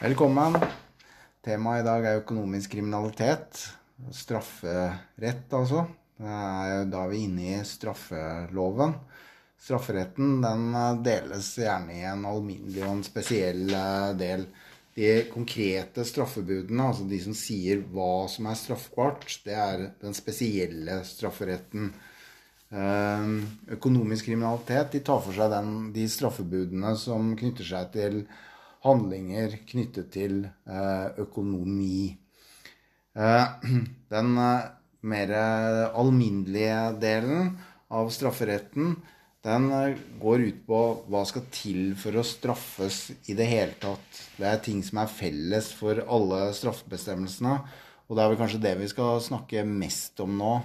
Velkommen. Temaet i dag er økonomisk kriminalitet. Strafferett, altså. Da er vi inne i straffeloven. Strafferetten den deles gjerne i en alminnelig og en spesiell eh, del. De konkrete straffebudene, altså de som sier hva som er straffbart, det er den spesielle strafferetten. Eh, økonomisk kriminalitet de tar for seg den, de straffebudene som knytter seg til handlinger knyttet til eh, økonomi. Den mer alminnelige delen av strafferetten den går ut på hva skal til for å straffes i det hele tatt. Det er ting som er felles for alle straffebestemmelsene. Og det er vel kanskje det vi skal snakke mest om nå.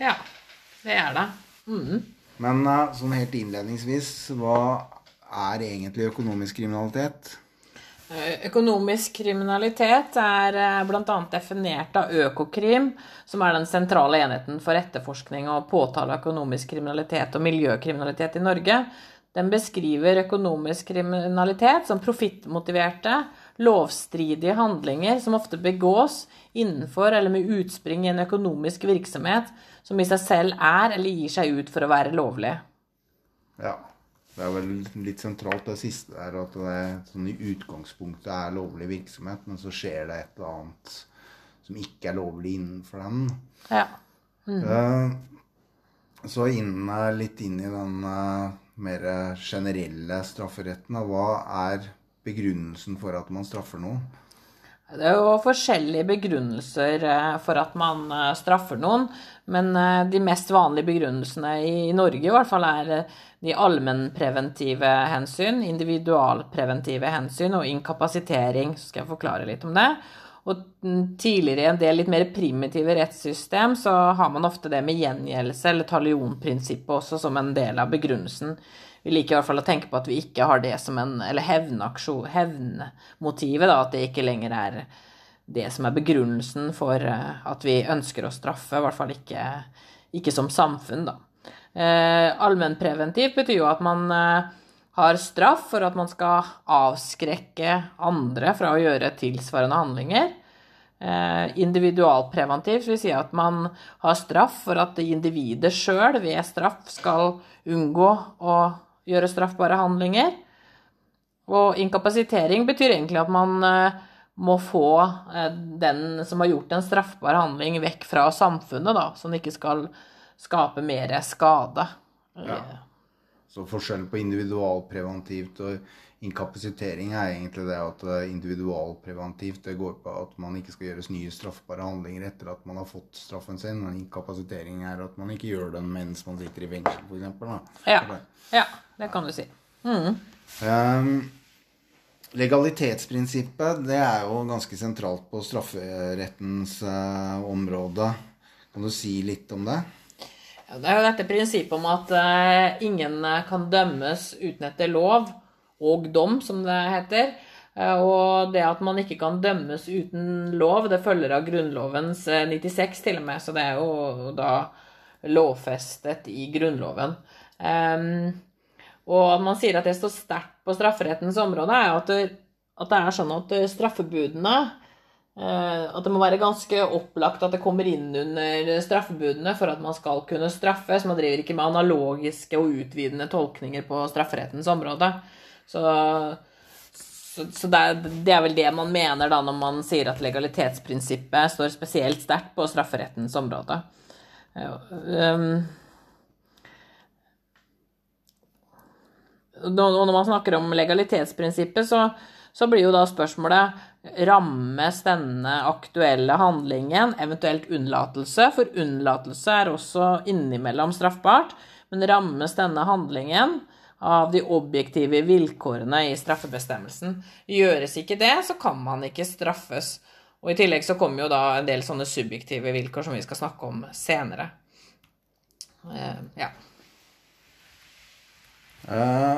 Ja, det er det. Mm. Men sånn helt innledningsvis, hva er egentlig økonomisk kriminalitet? Økonomisk kriminalitet er bl.a. definert av Økokrim, som er den sentrale enheten for etterforskning og påtale av økonomisk kriminalitet og miljøkriminalitet i Norge. Den beskriver økonomisk kriminalitet som profittmotiverte, lovstridige handlinger som ofte begås innenfor eller med utspring i en økonomisk virksomhet som i seg selv er eller gir seg ut for å være lovlig. Ja. Det er vel litt sentralt det siste der, at det sånn i utgangspunktet er lovlig virksomhet, men så skjer det et eller annet som ikke er lovlig innenfor den. Ja. Mm. Så inn, litt inn i den mer generelle strafferetten. Hva er begrunnelsen for at man straffer noen? Det er jo forskjellige begrunnelser for at man straffer noen. Men de mest vanlige begrunnelsene i Norge i hvert fall er de allmennpreventive hensyn, individualpreventive hensyn og inkapasitering. Så skal jeg forklare litt om det. Og tidligere i en del litt mer primitive rettssystem så har man ofte det med gjengjeldelse eller talionprinsippet også som en del av begrunnelsen. Vi liker i hvert fall å tenke på at vi ikke har det som en Eller hevnaksjon, hevnmotivet, da. At det ikke lenger er det som er begrunnelsen for at vi ønsker å straffe. I hvert fall ikke, ikke som samfunn, da. Eh, Allmennpreventivt betyr jo at man eh, har straff for at man skal avskrekke andre fra å gjøre tilsvarende handlinger. Eh, individualpreventivt vil si at man har straff for at individet sjøl ved straff skal unngå å gjøre straffbare handlinger. Og inkapasitering betyr egentlig at man må få den som har gjort en straffbar handling, vekk fra samfunnet, da, så den ikke skal skape mer skade. Ja. Så forskjellen på individualpreventivt og inkapasitering er egentlig det at individualpreventivt det går på at man ikke skal gjøres nye straffbare handlinger etter at man har fått straffen sin. Men inkapasitering er at man ikke gjør den mens man sitter i fengsel, f.eks. Ja. ja, det kan du si. Mm. Um, legalitetsprinsippet det er jo ganske sentralt på strafferettens uh, område. Kan du si litt om det? Ja, det er jo dette prinsippet om at uh, ingen kan dømmes uten etter lov og dom, som det heter. Uh, og det at man ikke kan dømmes uten lov, det følger av Grunnlovens uh, 96 til og med. Så det er jo da lovfestet i Grunnloven. Um, og at man sier at det står sterkt på strafferettens område, er at det, at det er sånn at straffebudene at det må være ganske opplagt at det kommer inn under straffebudene for at man skal kunne straffes. Man driver ikke med analogiske og utvidende tolkninger på strafferettens område. Så, så, så det, er, det, er, vel det man mener da når man sier at legalitetsprinsippet står spesielt sterkt på strafferettens område. Um, når man snakker om legalitetsprinsippet, så, så blir jo da spørsmålet rammes denne aktuelle handlingen, eventuelt unnlatelse, for unnlatelse er også innimellom straffbart, men rammes denne handlingen av de objektive vilkårene i straffebestemmelsen. Gjøres ikke det, så kan man ikke straffes. Og I tillegg så kommer jo da en del sånne subjektive vilkår som vi skal snakke om senere. Uh, ja. Uh,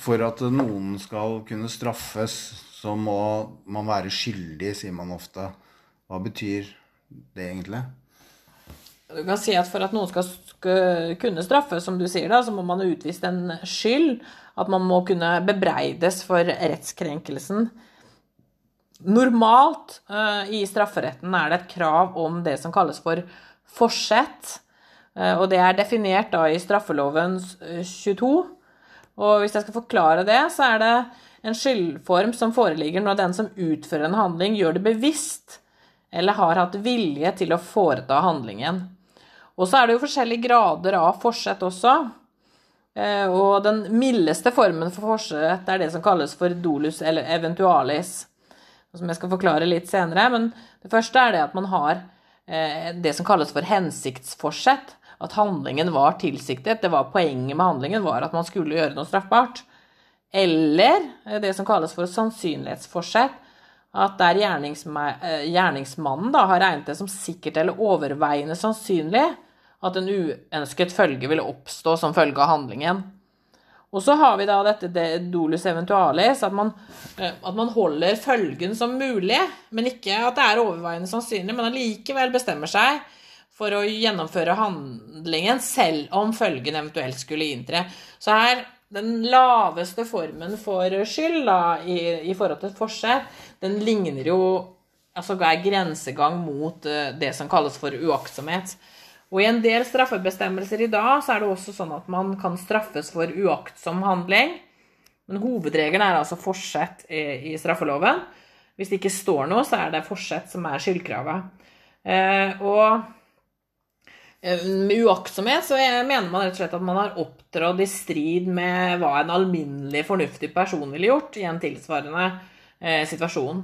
for at noen skal kunne straffes, så må man være skyldig, sier man ofte. Hva betyr det egentlig? du kan si at For at noen skal, kunne straffes, som du sier, da, så må man ha utvist en skyld. At man må kunne bebreides for rettskrenkelsen. Normalt uh, i strafferetten er det et krav om det som kalles for forsett. Uh, og det er definert da i straffeloven 22. Og hvis jeg skal forklare det, så er det en skyldform som foreligger når den som utfører en handling, gjør det bevisst eller har hatt vilje til å foreta handlingen. Og så er det jo forskjellige grader av forsett også. Eh, og den mildeste formen for forsett er det som kalles for dolus eller eventualis. Som jeg skal forklare litt senere. Men det første er det at man har eh, det som kalles for hensiktsforsett. At handlingen var tilsiktet. Det var Poenget med handlingen var at man skulle gjøre noe straffbart. Eller det som kalles for sannsynlighetsforsett. At der eh, gjerningsmannen da har regnet det som sikkert eller overveiende sannsynlig at en uønsket følge ville oppstå som følge av handlingen. Og så har vi da dette dolus eventualis, at man, eh, at man, holder følgen som mulig, men ikke at det er overveiende sannsynlig, men allikevel bestemmer seg for å gjennomføre handlingen selv om følgen eventuelt skulle inntre. Så her den laveste formen for skyld da, i, i, forhold til et forsett, den ligner jo altså er grensegang mot uh, det som kalles for uaktsomhet. Og i en del straffebestemmelser i dag så er det også sånn at man kan straffes for uaktsom handling. Men hovedregelen er altså forsett i, i straffeloven. Hvis det ikke står noe, så er det forsett som er skyldkravet. Eh, og Eh, med uaktsomhet så mener man rett og slett at man har opptrådt i strid med hva en alminnelig fornuftig person ville gjort i en tilsvarende eh, situasjon.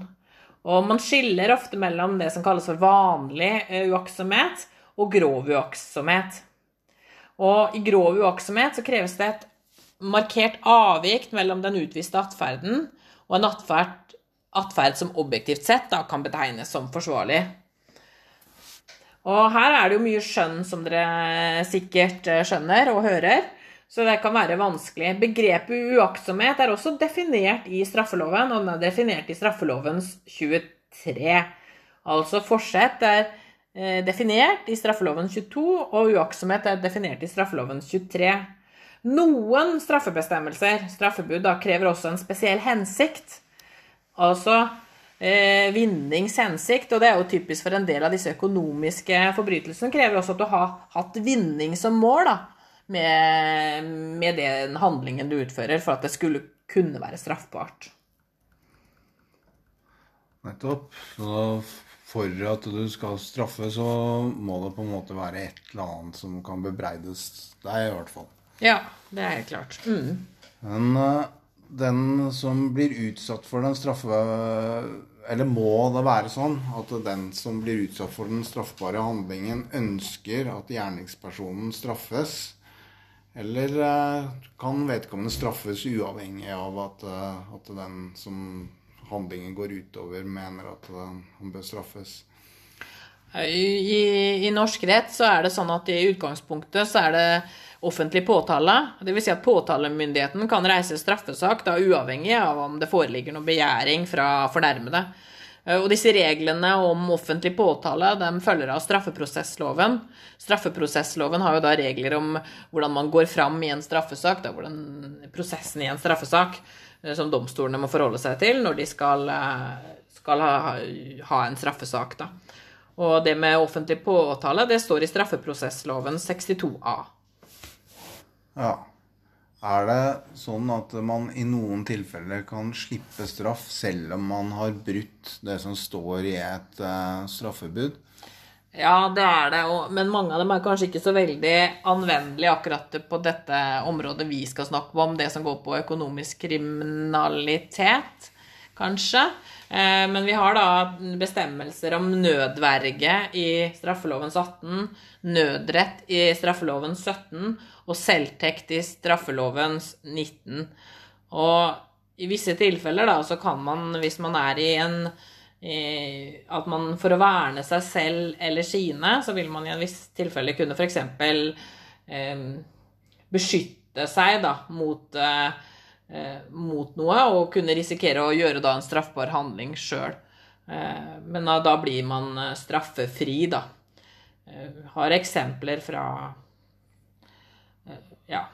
Og man skiller ofte mellom det som kalles for vanlig eh, uaktsomhet og grov uaktsomhet. Og i grov uaktsomhet så kreves det et markert avvik mellom den utviste atferden og en atferd som objektivt sett da, kan betegnes som forsvarlig. Og her er det jo mye skjønn, som dere sikkert eh, skjønner og hører. Så det kan være vanskelig. Begrepet uaktsomhet er også definert i straffeloven, og den er definert i straffelovens 23. Altså forsett er eh, definert i straffeloven 22, og uaktsomhet er definert i straffeloven 23. Noen straffebestemmelser, straffebud, da, krever også en spesiell hensikt. Altså eh, vinnings hensikt, og det er jo typisk for en del av disse økonomiske forbrytelsene, krever også at du har hatt vinning som mål da, med, med den handlingen du utfører, for at det skulle kunne være straffbart. Nettopp. Så for at du skal straffe, så må det på en måte være et eller annet som kan bebreides deg, i hvert fall. Ja, det er helt klart. Mm. Men uh, den som blir utsatt for den straffe... Eller må det være sånn at den som blir utsatt for den straffbare handlingen, ønsker at gjerningspersonen straffes? Eller eh, kan vedkommende straffes uavhengig av at, eh, at den som handlingen går utover, mener at eh, han bør straffes? I, I, norsk rett så er det sånn at i utgangspunktet så er det offentlig påtale. Dvs. Si at påtalemyndigheten kan reise straffesak da uavhengig av om det foreligger noe begjæring fra fornærmede. Eh, og disse reglene om offentlig påtale de følger av straffeprosessloven. Straffeprosessloven har jo da regler om hvordan man går fram i en straffesak, da, hvordan prosessen i en straffesak eh, som domstolene må forholde seg til når de skal, eh, skal ha, ha, en straffesak. Da. Og det med offentlig påtale det står i straffeprosessloven 62a. Ja. Er det sånn at man i noen tilfeller kan slippe straff selv om man har brutt det som står i et uh, straffebud? Ja, det er det, men mange av dem er kanskje ikke så veldig anvendelige akkurat på dette området vi skal snakke om, det som går på økonomisk kriminalitet, kanskje. Eh, men vi har da bestemmelser om nødverge i straffelovens 18, nødrett i straffelovens 17 og selvtekt i straffelovens 19. Og i visse tilfeller da, så kan man, hvis man er i en at man for å verne seg selv eller sine, så vil man i en viss tilfelle kunne f.eks. Eh, beskytte seg da, mot, eh, mot, noe og kunne risikere å gjøre da en straffbar handling sjøl. Eh, men da, blir man straffefri, da. eh, har eksempler fra eh, Ja.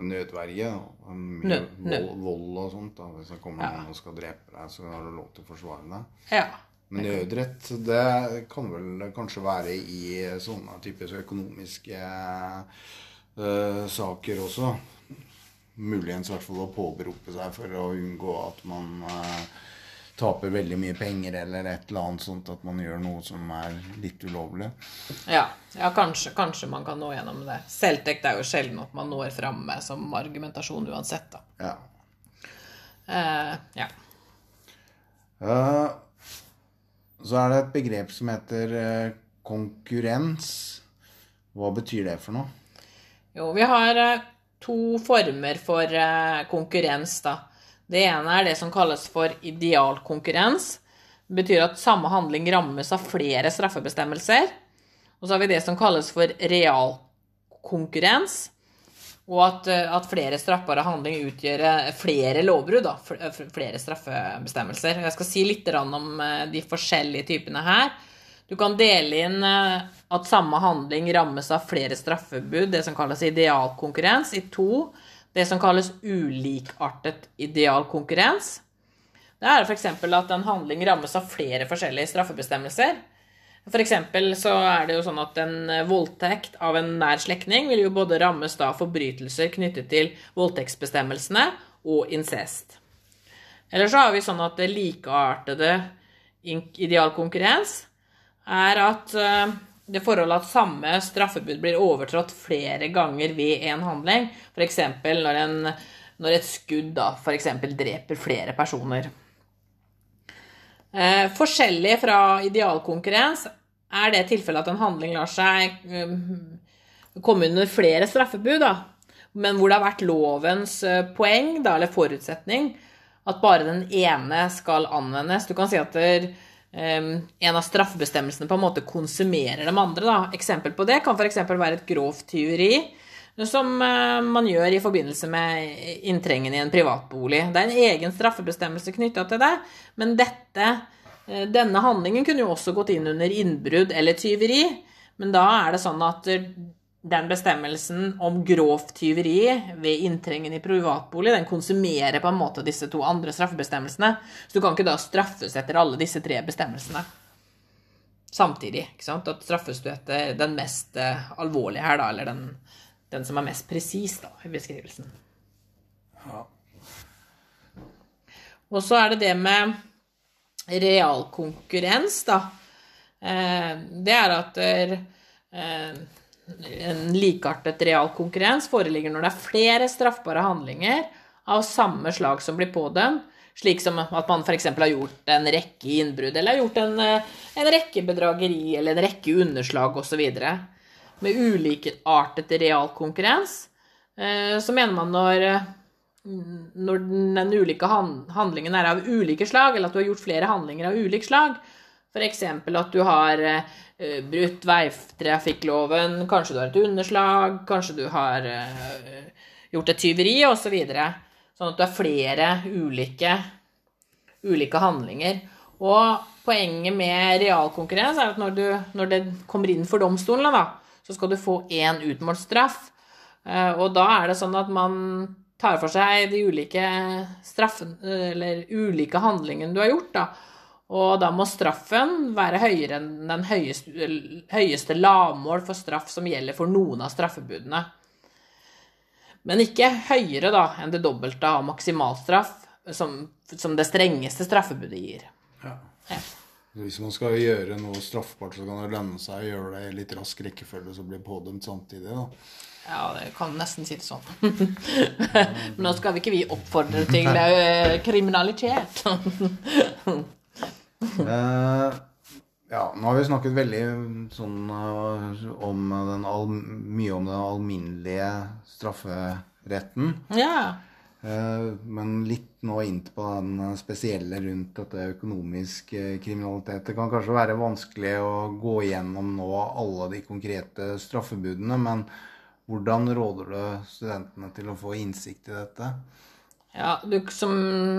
Nødverge. Mye vold og sånt. da. Hvis det kommer Ja. noen og skal drepe deg, så har du lov til å forsvare deg. ja. Men nødrett, det kan vel kanskje være i sånne typisk økonomiske uh, saker også. Muligens hvert fall å påberope seg for å unngå at man eh, taper veldig mye penger eller et eller annet sånt, at man gjør noe som er litt ulovlig. Ja, ja kanskje, kanskje man kan nå gjennom det. Selvtekt er jo sjelden at man når fram med som argumentasjon uansett, da. Ja. Uh, ja. Uh, så er det et begrep som heter uh, konkurrens. Hva betyr det for noe? Jo, vi har to former for eh, konkurrens, da. Det ene er det som kalles for idealkonkurrens. Det betyr at samme handling rammes av flere straffebestemmelser. Og så har vi det som kalles for realkonkurrens. Og at, eh, at flere straffbare handlinger utgjør eh, flere lovbrudd, Flere straffebestemmelser. Jeg skal si litt om de forskjellige typene her. Du kan dele inn eh, at samme handling rammes av flere straffebud, det som kalles idealkonkurrens, i to. Det som kalles ulikartet idealkonkurrens. Det er f.eks. at en handling rammes av flere forskjellige straffebestemmelser. For så er det jo sånn at en voldtekt av en nær slektning vil jo både rammes av forbrytelser knyttet til voldtektsbestemmelsene og incest. Eller så har vi sånn at det likeartede idealkonkurrens er at eh, det forholdet at samme straffebud blir overtrådt flere ganger ved en handling, f.eks. Når, når et skudd da for dreper flere personer. Eh, forskjellig fra idealkonkurrens er det tilfellet at en handling lar seg eh, komme under flere straffebud, da. men hvor det har vært lovens eh, poeng, da, eller forutsetning, at bare den ene skal anvendes. Du kan si at der, eh, en av straffebestemmelsene på en måte konsumerer de andre. Da. Eksempel på det kan f.eks. være et grovt tyveri, som eh, man gjør i forbindelse med inntrengen i en privatbolig. Det er en egen straffebestemmelse knytta til det, men dette, eh, denne handlingen kunne jo også gått inn under innbrudd eller tyveri. Men da er det sånn at den bestemmelsen om grovt tyveri ved inntrengen i privatbolig, den konsumerer på en måte disse to andre straffebestemmelsene. Så du kan ikke da straffes etter alle disse tre bestemmelsene samtidig. ikke sant? At straffes du etter den mest eh, alvorlige her, da, eller den, den som er mest presis da, i beskrivelsen. Ja. Og så er det det med realkonkurrens, da. Eh, Det er at der, eh, en likartet realkonkurrens foreligger når det er flere straffbare handlinger av samme slag som blir pådømt, slik som at man f.eks. har gjort en rekke innbrudd, eller har gjort en, eh, en rekke bedrageri, eller en rekke underslag osv. Med ulikartet real konkurrens så mener man når eh, når den ulike handlingen er av ulike slag, eller at du har gjort flere handlinger av ulik slag. F.eks. at du har eh, brutt veitrafikkloven, kanskje du har et underslag, kanskje du har eh, gjort et tyveri, osv. Så videre. sånn at du har flere ulike, ulike handlinger. Og poenget med realkonkurrens er at når, du, når det kommer inn for domstolene, da, så skal du få én utmålt straff. Eh, Og da er det sånn at man tar for seg de ulike straffen, eller ulike handlingene du har gjort, da. Og da må straffen være høyere enn den høyeste, høyeste lavmål for straff som gjelder for noen av straffebudene. Men ikke høyere da enn det dobbelte av maksimalstraff, som, som det strengeste straffebudet gir. Ja. Ja. Hvis man skal gjøre noe straffbart, så kan det lønne seg å gjøre det i litt rask rekkefølge, så blir pådømt samtidig. da. Ja, det kan nesten si det sånn. Men nå skal vi ikke vi oppfordre til eh, kriminalitet. Eh, ja, nå har vi snakket veldig sånn eh, om den all, mye om den alminnelige strafferetten. ja. Eh, men litt nå inn på den spesielle rundt dette økonomisk kriminalitet. Det kan kanskje være vanskelig å gå igjennom nå alle de konkrete straffebudene, men hvordan råder du studentene til å få innsikt i dette? Ja, du, som,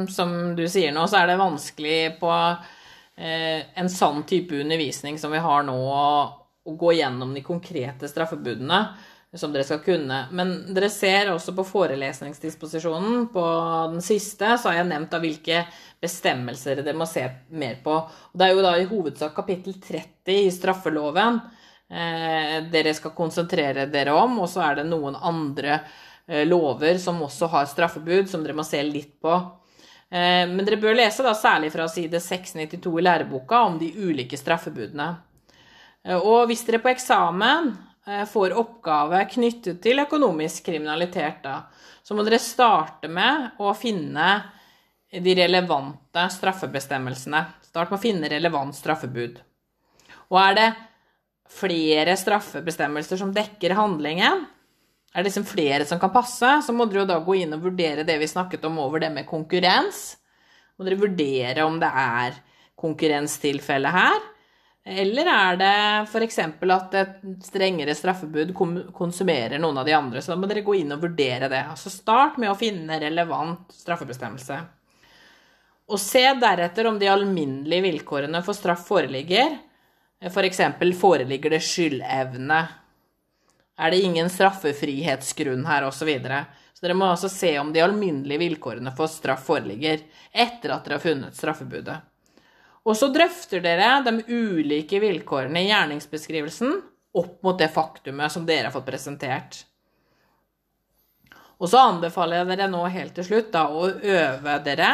som du sier nå, så er det vanskelig på en sann type undervisning som vi har nå, å, gå gjennom de konkrete straffebudene som dere skal kunne. Men dere ser også på forelesningsdisposisjonen, på den siste, så har jeg nevnt av hvilke bestemmelser dere må se mer på. Og det er jo da i hovedsak kapittel 30 i straffeloven eh, dere skal konsentrere dere om, og så er det noen andre eh, lover som også har straffebud, som dere må se litt på. Eh, men dere bør lese da særlig fra side 692 i læreboka om de ulike straffebudene. Eh, og hvis dere på eksamen Eh, får oppgave knyttet til økonomisk kriminalitet, da, så må dere starte med å finne de relevante straffebestemmelsene. Start med å finne relevant straffebud. Og er det flere straffebestemmelser som dekker handlingen, er det liksom flere som kan passe, så må dere jo da gå inn og vurdere det vi snakket om over det med konkurrens. Må dere vurdere om det er konkurrenstilfelle her. Eller er det f.eks. at et strengere straffebud konsumerer noen av de andre? Så da må dere gå inn og vurdere det. Altså Start med å finne relevant straffebestemmelse. Og se deretter om de alminnelige vilkårene for straff foreligger. F.eks. For foreligger det skyldevne? Er det ingen straffefrihetsgrunn her, osv.? Så, videre? så dere må altså se om de alminnelige vilkårene for straff foreligger etter at dere har funnet straffebudet. Og så drøfter dere de ulike vilkårene i gjerningsbeskrivelsen opp mot det faktumet som dere har fått presentert. Og så anbefaler jeg dere nå helt til slutt da, å øve dere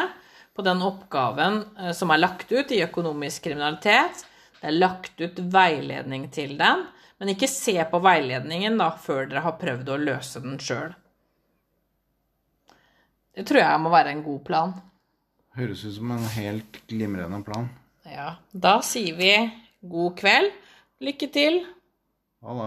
på den oppgaven eh, som er lagt ut i økonomisk kriminalitet. Det er lagt ut veiledning til den, men ikke se på veiledningen da, før dere har prøvd å løse den sjøl. Det tror jeg må være en god plan. Høres ut som en helt glimrende plan. Ja. Da sier vi god kveld. Lykke til.